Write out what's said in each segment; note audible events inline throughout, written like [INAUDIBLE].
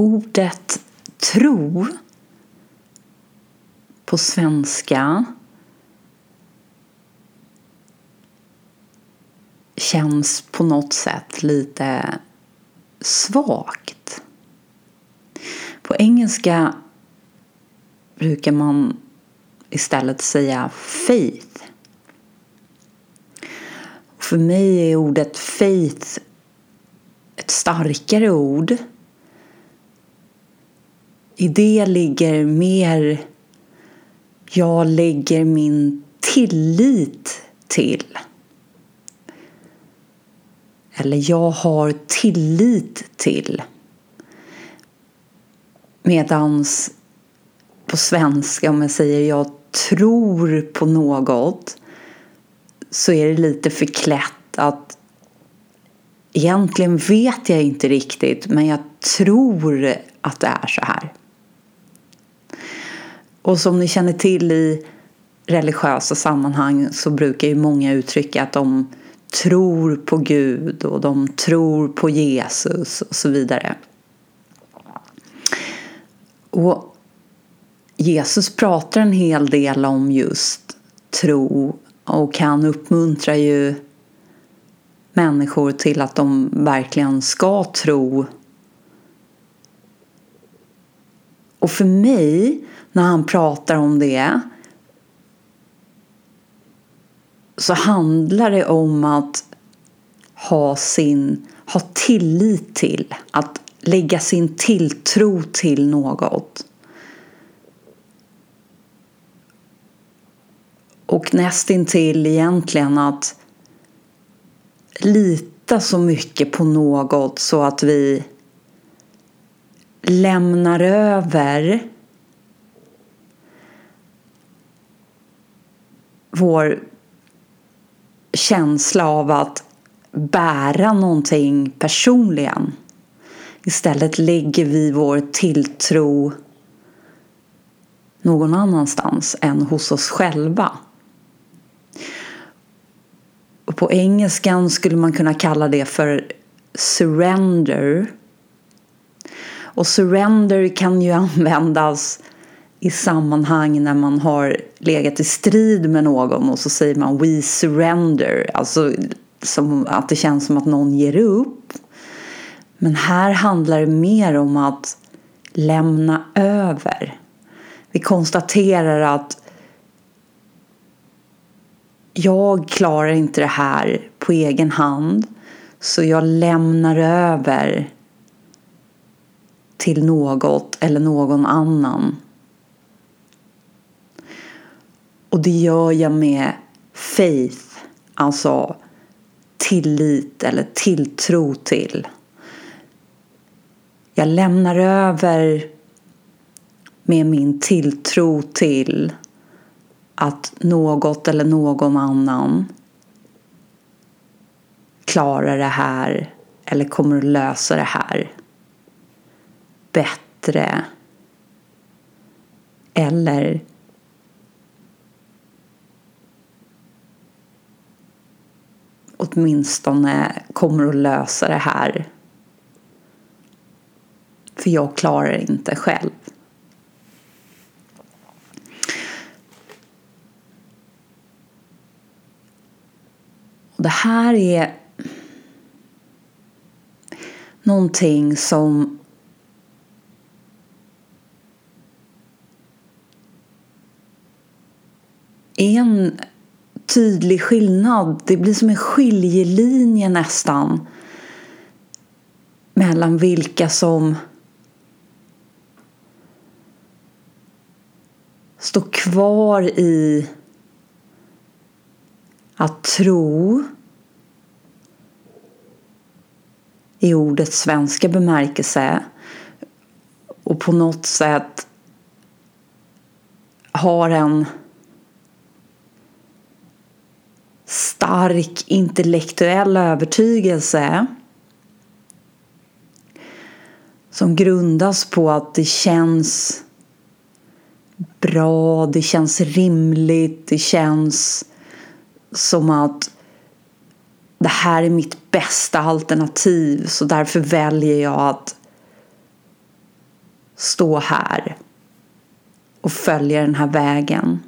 ordet tro på svenska känns på något sätt lite svagt. På engelska brukar man istället säga faith. För mig är ordet faith ett starkare ord. I det ligger mer jag lägger min tillit till. Eller jag har tillit till. Medans på svenska om jag säger jag tror på något så är det lite förklätt att egentligen vet jag inte riktigt men jag tror att det är så här. Och som ni känner till i religiösa sammanhang så brukar ju många uttrycka att de tror på Gud och de tror på Jesus och så vidare. Och Jesus pratar en hel del om just tro och han uppmuntrar ju människor till att de verkligen ska tro. Och för mig, när han pratar om det så handlar det om att ha sin, ha tillit till, att lägga sin tilltro till något. Och nästintill egentligen att lita så mycket på något så att vi lämnar över vår känsla av att bära någonting personligen. Istället lägger vi vår tilltro någon annanstans än hos oss själva. Och på engelskan skulle man kunna kalla det för surrender. Och surrender kan ju [LAUGHS] användas i sammanhang när man har legat i strid med någon och så säger man we surrender. Alltså som att det känns som att någon ger upp. Men här handlar det mer om att lämna över. Vi konstaterar att jag klarar inte det här på egen hand så jag lämnar över till något eller någon annan. Och det gör jag med faith, alltså tillit eller tilltro till. Jag lämnar över med min tilltro till att något eller någon annan klarar det här eller kommer att lösa det här bättre eller åtminstone kommer att lösa det här. För jag klarar det inte själv. Och det här är någonting som är en tydlig skillnad. Det blir som en skiljelinje nästan mellan vilka som står kvar i att tro i ordets svenska bemärkelse och på något sätt har en stark intellektuell övertygelse som grundas på att det känns bra, det känns rimligt, det känns som att det här är mitt bästa alternativ så därför väljer jag att stå här och följa den här vägen.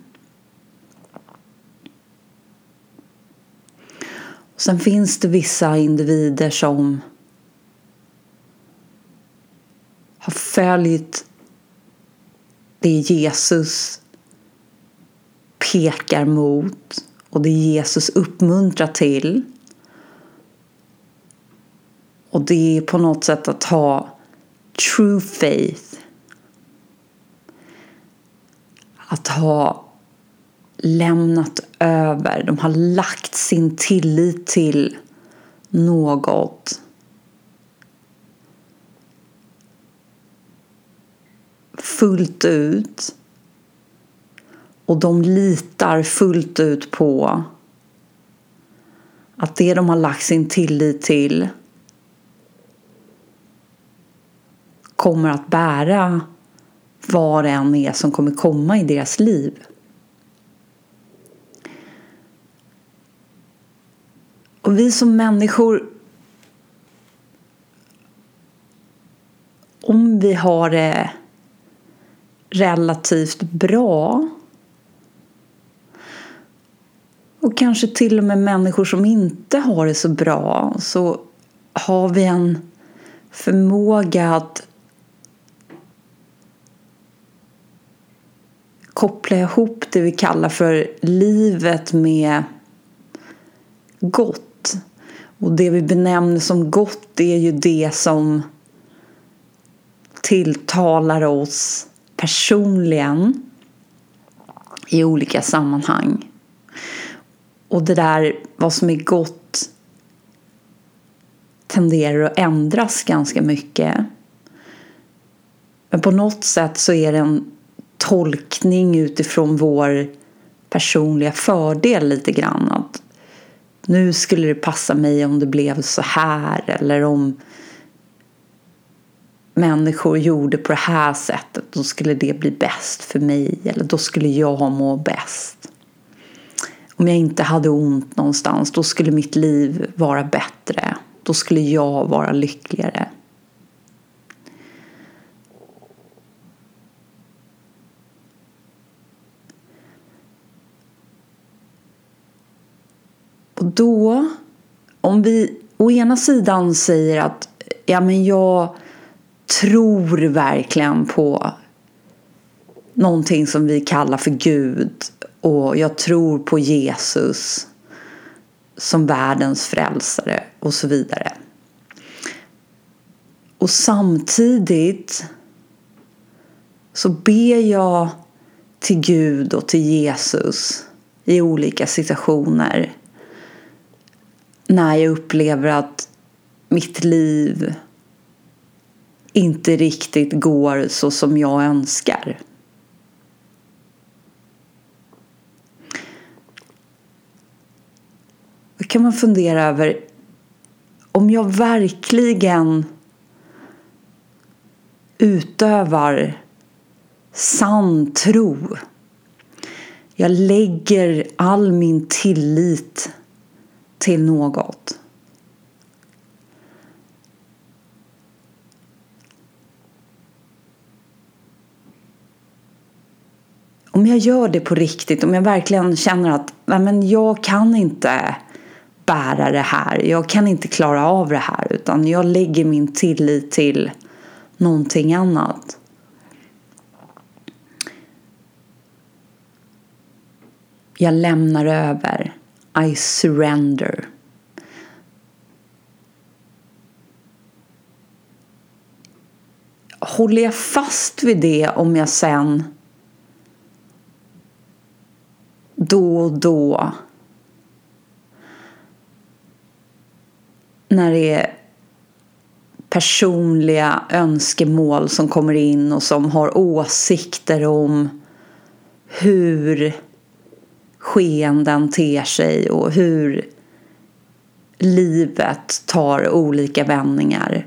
Sen finns det vissa individer som har följt det Jesus pekar mot och det Jesus uppmuntrar till. Och det är på något sätt att ha true faith. Att ha lämnat över, de har lagt sin tillit till något. Fullt ut. Och de litar fullt ut på att det de har lagt sin tillit till kommer att bära vad det än är som kommer komma i deras liv. Och vi som människor om vi har det relativt bra och kanske till och med människor som inte har det så bra så har vi en förmåga att koppla ihop det vi kallar för livet med gott. Och det vi benämner som gott är ju det som tilltalar oss personligen i olika sammanhang. Och det där, vad som är gott tenderar att ändras ganska mycket. Men på något sätt så är det en tolkning utifrån vår personliga fördel lite grann. Att nu skulle det passa mig om det blev så här eller om människor gjorde på det här sättet då skulle det bli bäst för mig eller då skulle jag må bäst. Om jag inte hade ont någonstans då skulle mitt liv vara bättre. Då skulle jag vara lyckligare. Och då, om vi å ena sidan säger att ja, men jag tror verkligen på någonting som vi kallar för Gud och jag tror på Jesus som världens frälsare och så vidare. Och samtidigt så ber jag till Gud och till Jesus i olika situationer när jag upplever att mitt liv inte riktigt går så som jag önskar. Då kan man fundera över om jag verkligen utövar sann tro. Jag lägger all min tillit till något. Om jag gör det på riktigt, om jag verkligen känner att men jag kan inte bära det här, jag kan inte klara av det här utan jag lägger min tillit till någonting annat. Jag lämnar över. I surrender. Håller jag fast vid det om jag sen då och då när det är personliga önskemål som kommer in och som har åsikter om hur skeenden ter sig och hur livet tar olika vändningar.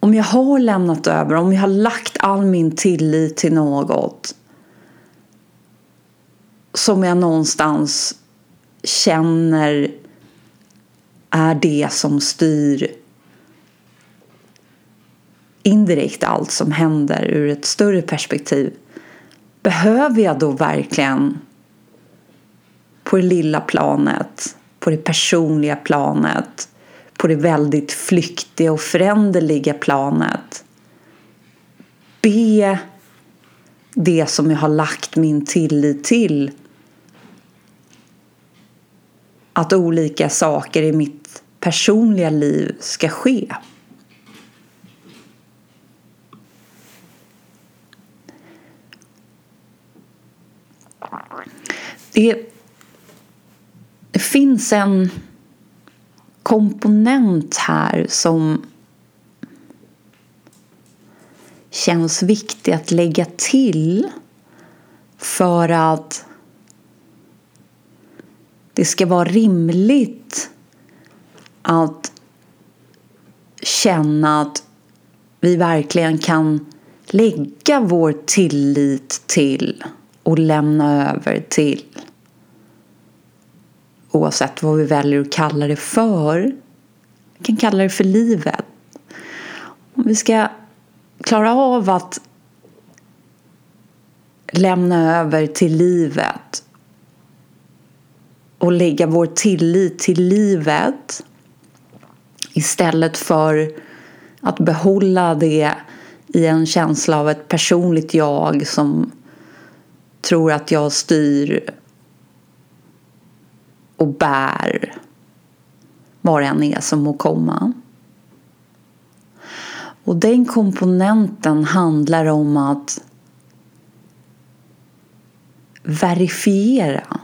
Om jag har lämnat över, om jag har lagt all min tillit till något som jag någonstans känner är det som styr indirekt allt som händer ur ett större perspektiv. Behöver jag då verkligen på det lilla planet, på det personliga planet, på det väldigt flyktiga och föränderliga planet be det som jag har lagt min tillit till att olika saker i mitt personliga liv ska ske. Det, det finns en komponent här som känns viktig att lägga till för att det ska vara rimligt att känna att vi verkligen kan lägga vår tillit till och lämna över till oavsett vad vi väljer att kalla det för. Vi kan kalla det för livet. Om vi ska klara av att lämna över till livet och lägga vår tillit till livet istället för att behålla det i en känsla av ett personligt jag som tror att jag styr och bär vad det än är som må komma. Och den komponenten handlar om att verifiera.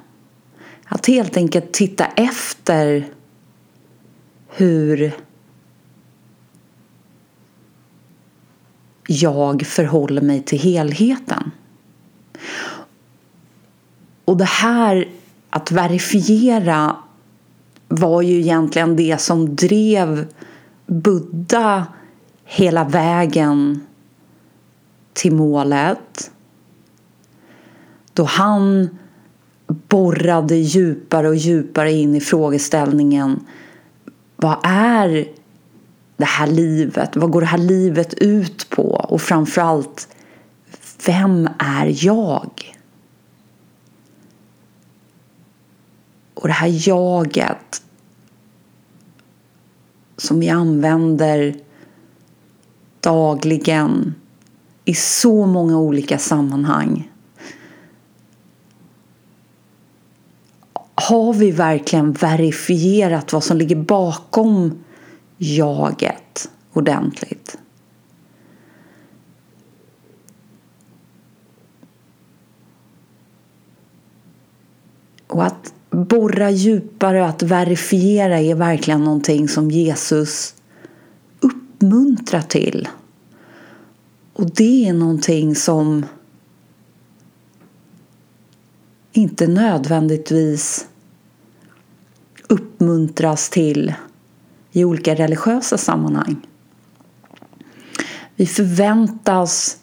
Att helt enkelt titta efter hur jag förhåller mig till helheten. Och det här att verifiera var ju egentligen det som drev Buddha hela vägen till målet. Då han borrade djupare och djupare in i frågeställningen vad är det här livet? Vad går det här livet ut på? Och framförallt, vem är jag? Och det här jaget som vi använder dagligen i så många olika sammanhang. Har vi verkligen verifierat vad som ligger bakom jaget ordentligt? Och att borra djupare, att verifiera är verkligen någonting som Jesus uppmuntrar till. Och det är någonting som inte nödvändigtvis uppmuntras till i olika religiösa sammanhang. Vi förväntas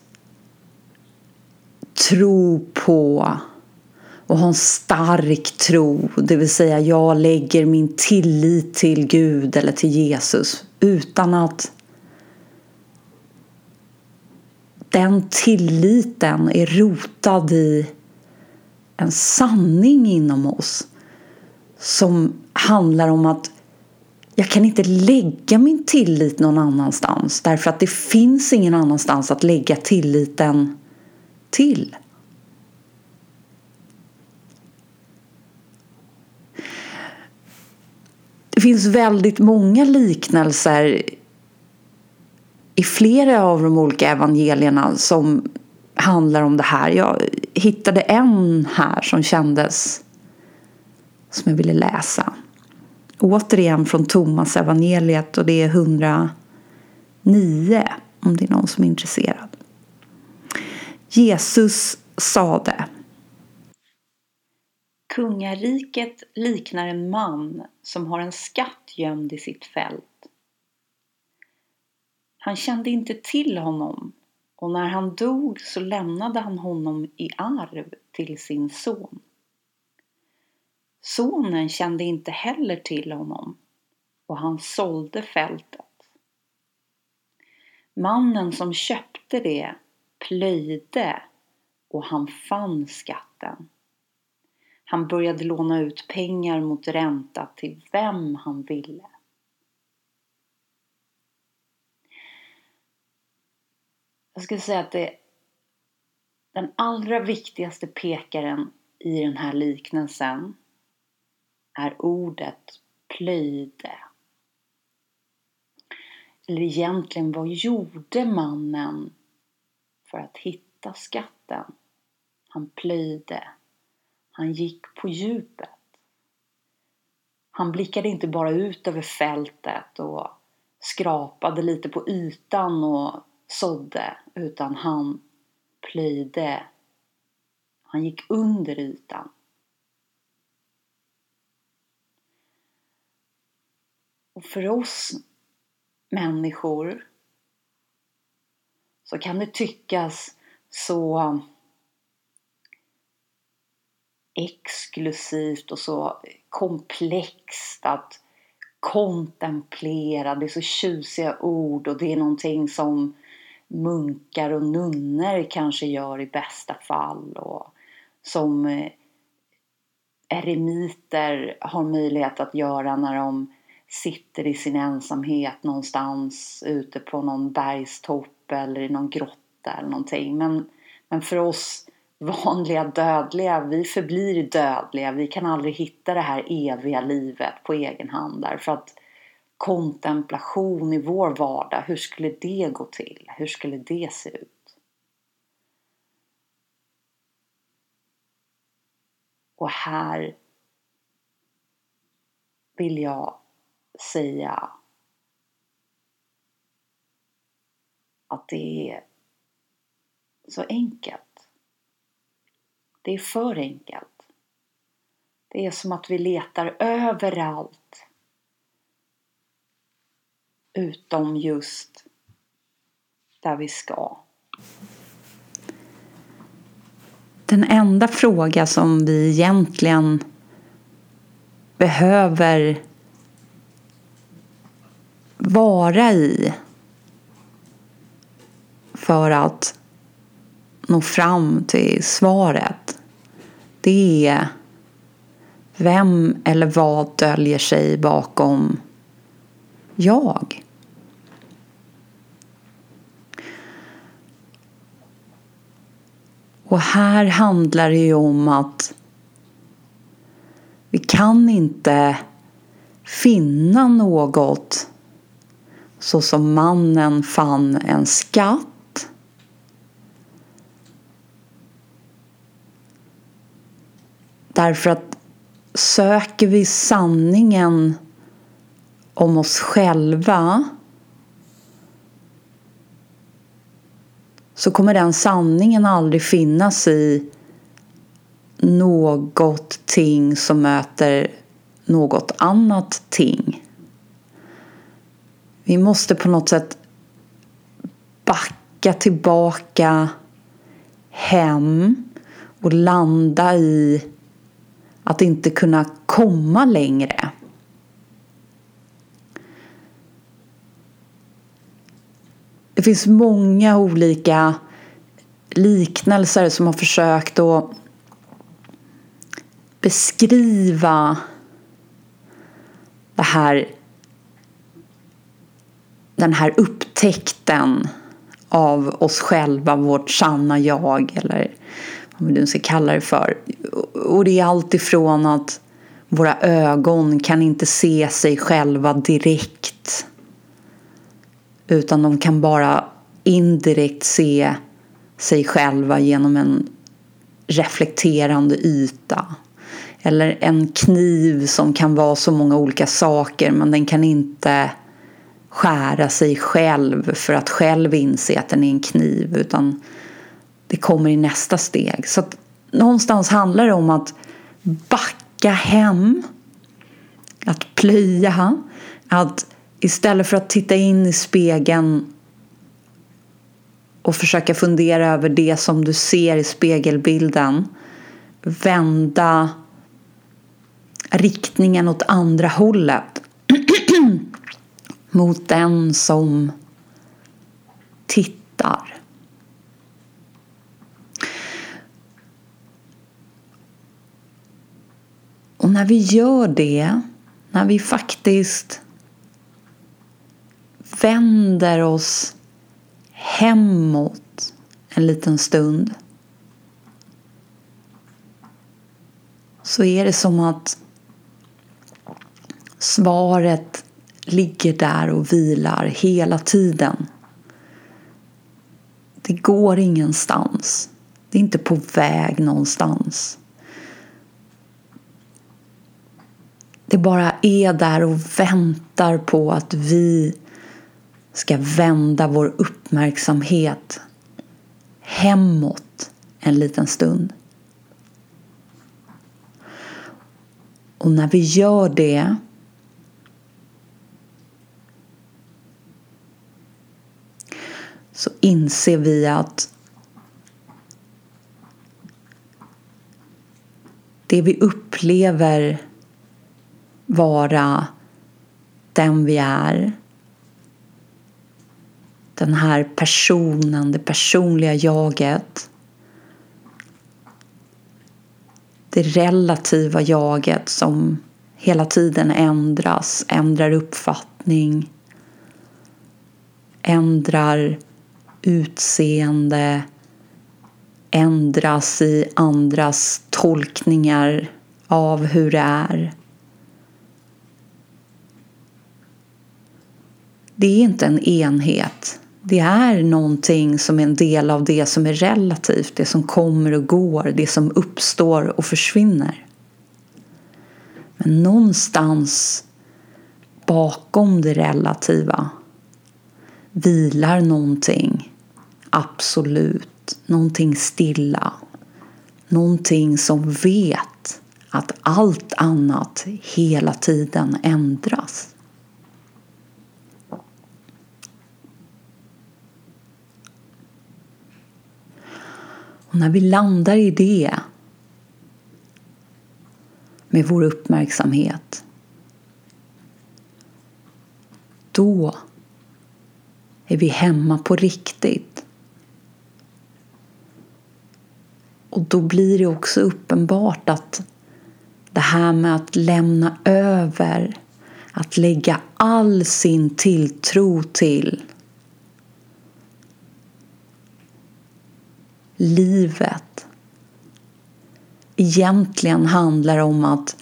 tro på och ha en stark tro, det vill säga jag lägger min tillit till Gud eller till Jesus utan att den tilliten är rotad i en sanning inom oss som handlar om att jag kan inte lägga min tillit någon annanstans därför att det finns ingen annanstans att lägga tilliten till. Det finns väldigt många liknelser i flera av de olika evangelierna som handlar om det här. Jag hittade en här som kändes som jag ville läsa. Återigen från Thomas evangeliet och det är 109 om det är någon som är intresserad. Jesus sade Kungariket liknar en man som har en skatt gömd i sitt fält. Han kände inte till honom och när han dog så lämnade han honom i arv till sin son. Sonen kände inte heller till honom och han sålde fältet. Mannen som köpte det plöjde och han fann skatten. Han började låna ut pengar mot ränta till vem han ville. Jag skulle säga att det den allra viktigaste pekaren i den här liknelsen är ordet plöjde. Eller egentligen, vad gjorde mannen för att hitta skatten? Han plöjde. Han gick på djupet. Han blickade inte bara ut över fältet och skrapade lite på ytan och sådde, utan han plöjde. Han gick under ytan. Och för oss människor så kan det tyckas så exklusivt och så komplext att kontemplera. Det är så tjusiga ord och det är någonting som munkar och nunnor kanske gör i bästa fall och som eh, eremiter har möjlighet att göra när de sitter i sin ensamhet någonstans ute på någon bergstopp eller i någon grotta eller någonting. Men, men för oss vanliga dödliga, vi förblir dödliga. Vi kan aldrig hitta det här eviga livet på egen hand därför att kontemplation i vår vardag, hur skulle det gå till? Hur skulle det se ut? Och här vill jag säga att det är så enkelt. Det är för enkelt. Det är som att vi letar överallt utom just där vi ska. Den enda fråga som vi egentligen behöver vara i för att nå fram till svaret det är vem eller vad döljer sig bakom jag. Och här handlar det ju om att vi kan inte finna något så som mannen fann en skatt Därför att söker vi sanningen om oss själva så kommer den sanningen aldrig finnas i något ting som möter något annat ting. Vi måste på något sätt backa tillbaka hem och landa i att inte kunna komma längre. Det finns många olika liknelser som har försökt att beskriva det här, den här upptäckten av oss själva, vårt sanna jag eller vad vi nu ska kalla det för. Och det är allt ifrån att våra ögon kan inte se sig själva direkt utan de kan bara indirekt se sig själva genom en reflekterande yta. Eller en kniv som kan vara så många olika saker men den kan inte skära sig själv för att själv inse att den är en kniv utan det kommer i nästa steg. Så att någonstans handlar det om att backa hem, att plöja, att istället för att titta in i spegeln och försöka fundera över det som du ser i spegelbilden vända riktningen åt andra hållet [CLEARS THROAT] mot den som tittar. Och när vi gör det, när vi faktiskt vänder oss hemåt en liten stund så är det som att svaret ligger där och vilar hela tiden. Det går ingenstans. Det är inte på väg någonstans. Det bara är där och väntar på att vi ska vända vår uppmärksamhet hemåt en liten stund. Och när vi gör det så inser vi att det vi upplever vara den vi är den här personen, det personliga jaget det relativa jaget som hela tiden ändras, ändrar uppfattning, ändrar utseende, ändras i andras tolkningar av hur det är. Det är inte en enhet. Det är någonting som är en del av det som är relativt, det som kommer och går, det som uppstår och försvinner. Men någonstans bakom det relativa vilar någonting absolut, någonting stilla, någonting som vet att allt annat hela tiden ändras. När vi landar i det med vår uppmärksamhet då är vi hemma på riktigt. Och då blir det också uppenbart att det här med att lämna över, att lägga all sin tilltro till livet egentligen handlar om att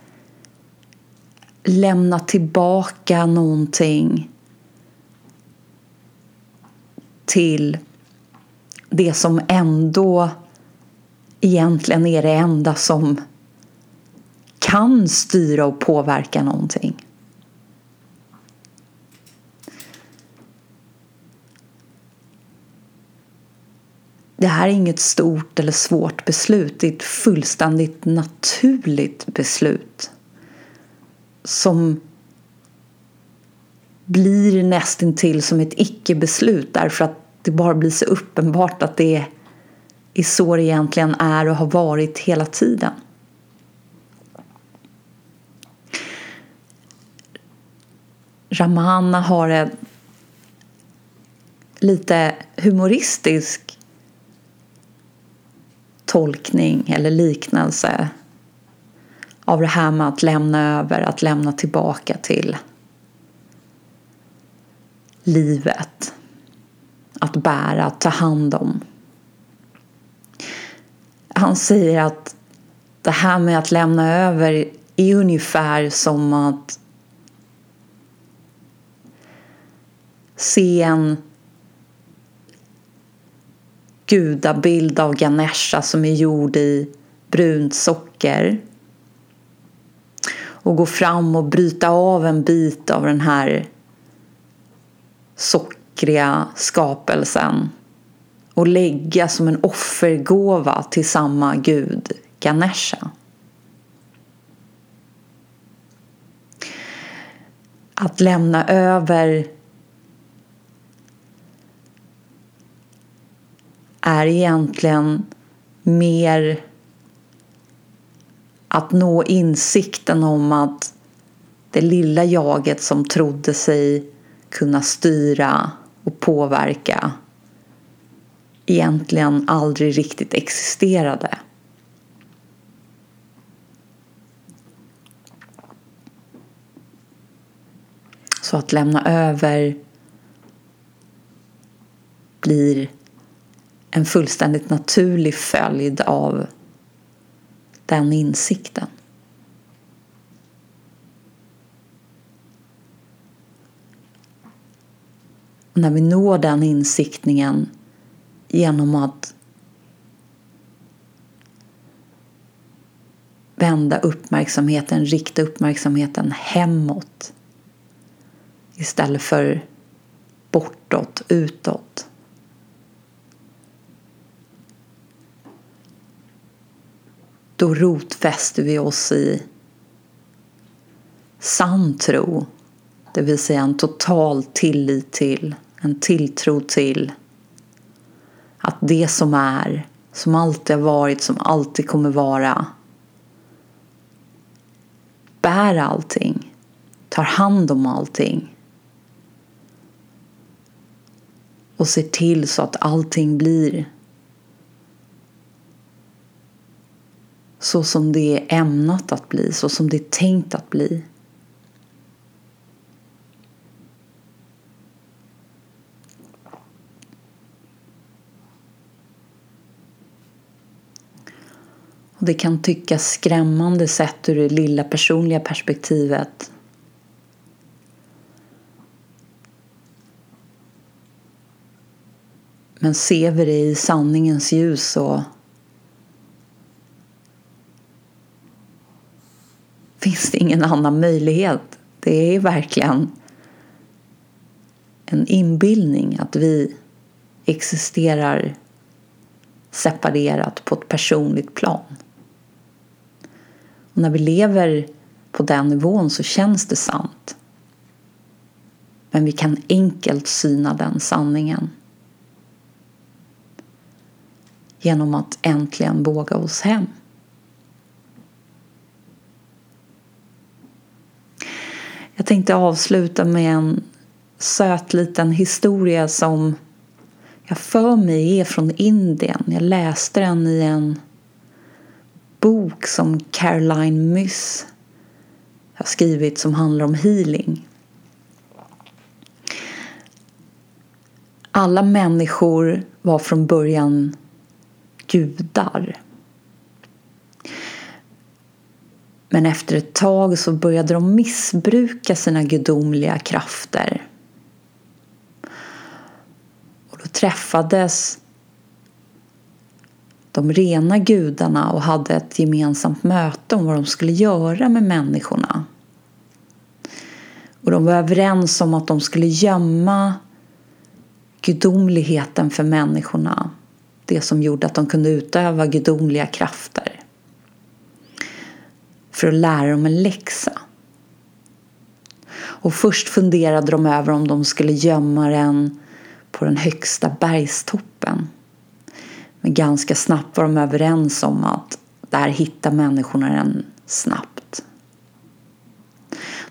lämna tillbaka någonting till det som ändå egentligen är det enda som kan styra och påverka någonting. Det här är inget stort eller svårt beslut. Det är ett fullständigt naturligt beslut som blir nästintill som ett icke-beslut därför att det bara blir så uppenbart att det är så det egentligen är och har varit hela tiden. Ramana har en lite humoristisk tolkning eller liknelse av det här med att lämna över, att lämna tillbaka till livet. Att bära, att ta hand om. Han säger att det här med att lämna över är ungefär som att se en gudabild av Ganesha som är gjord i brunt socker och gå fram och bryta av en bit av den här sockriga skapelsen och lägga som en offergåva till samma gud, Ganesha. Att lämna över är egentligen mer att nå insikten om att det lilla jaget som trodde sig kunna styra och påverka egentligen aldrig riktigt existerade. Så att lämna över blir en fullständigt naturlig följd av den insikten. Och när vi når den insiktningen genom att vända uppmärksamheten, rikta uppmärksamheten hemåt istället för bortåt, utåt. Då rotfäster vi oss i. Sann tro, det vill säga en total tillit till, en tilltro till. Att det som är, som alltid har varit, som alltid kommer vara. Bär allting, tar hand om allting. Och ser till så att allting blir så som det är ämnat att bli, så som det är tänkt att bli. Och det kan tyckas skrämmande sett ur det lilla personliga perspektivet Men ser vi det i sanningens ljus så finns det ingen annan möjlighet. Det är verkligen en inbildning att vi existerar separerat på ett personligt plan. Och när vi lever på den nivån så känns det sant. Men vi kan enkelt syna den sanningen genom att äntligen våga oss hem. Jag tänkte avsluta med en söt liten historia som jag för mig är från Indien. Jag läste den i en bok som Caroline Myss har skrivit som handlar om healing. Alla människor var från början gudar. Men efter ett tag så började de missbruka sina gudomliga krafter. Och då träffades de rena gudarna och hade ett gemensamt möte om vad de skulle göra med människorna. Och de var överens om att de skulle gömma gudomligheten för människorna det som gjorde att de kunde utöva gudomliga krafter. För att lära dem en läxa. Och först funderade de över om de skulle gömma den på den högsta bergstoppen. Men ganska snabbt var de överens om att där hittar människorna den snabbt.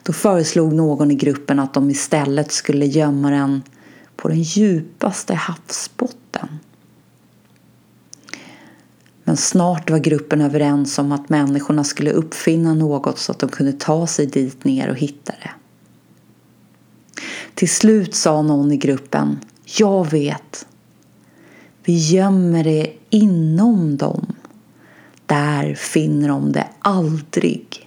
Då föreslog någon i gruppen att de istället skulle gömma den på den djupaste havsbotten. Men snart var gruppen överens om att människorna skulle uppfinna något så att de kunde ta sig dit ner och hitta det. Till slut sa någon i gruppen Jag vet. Vi gömmer det inom dem. Där finner de det aldrig.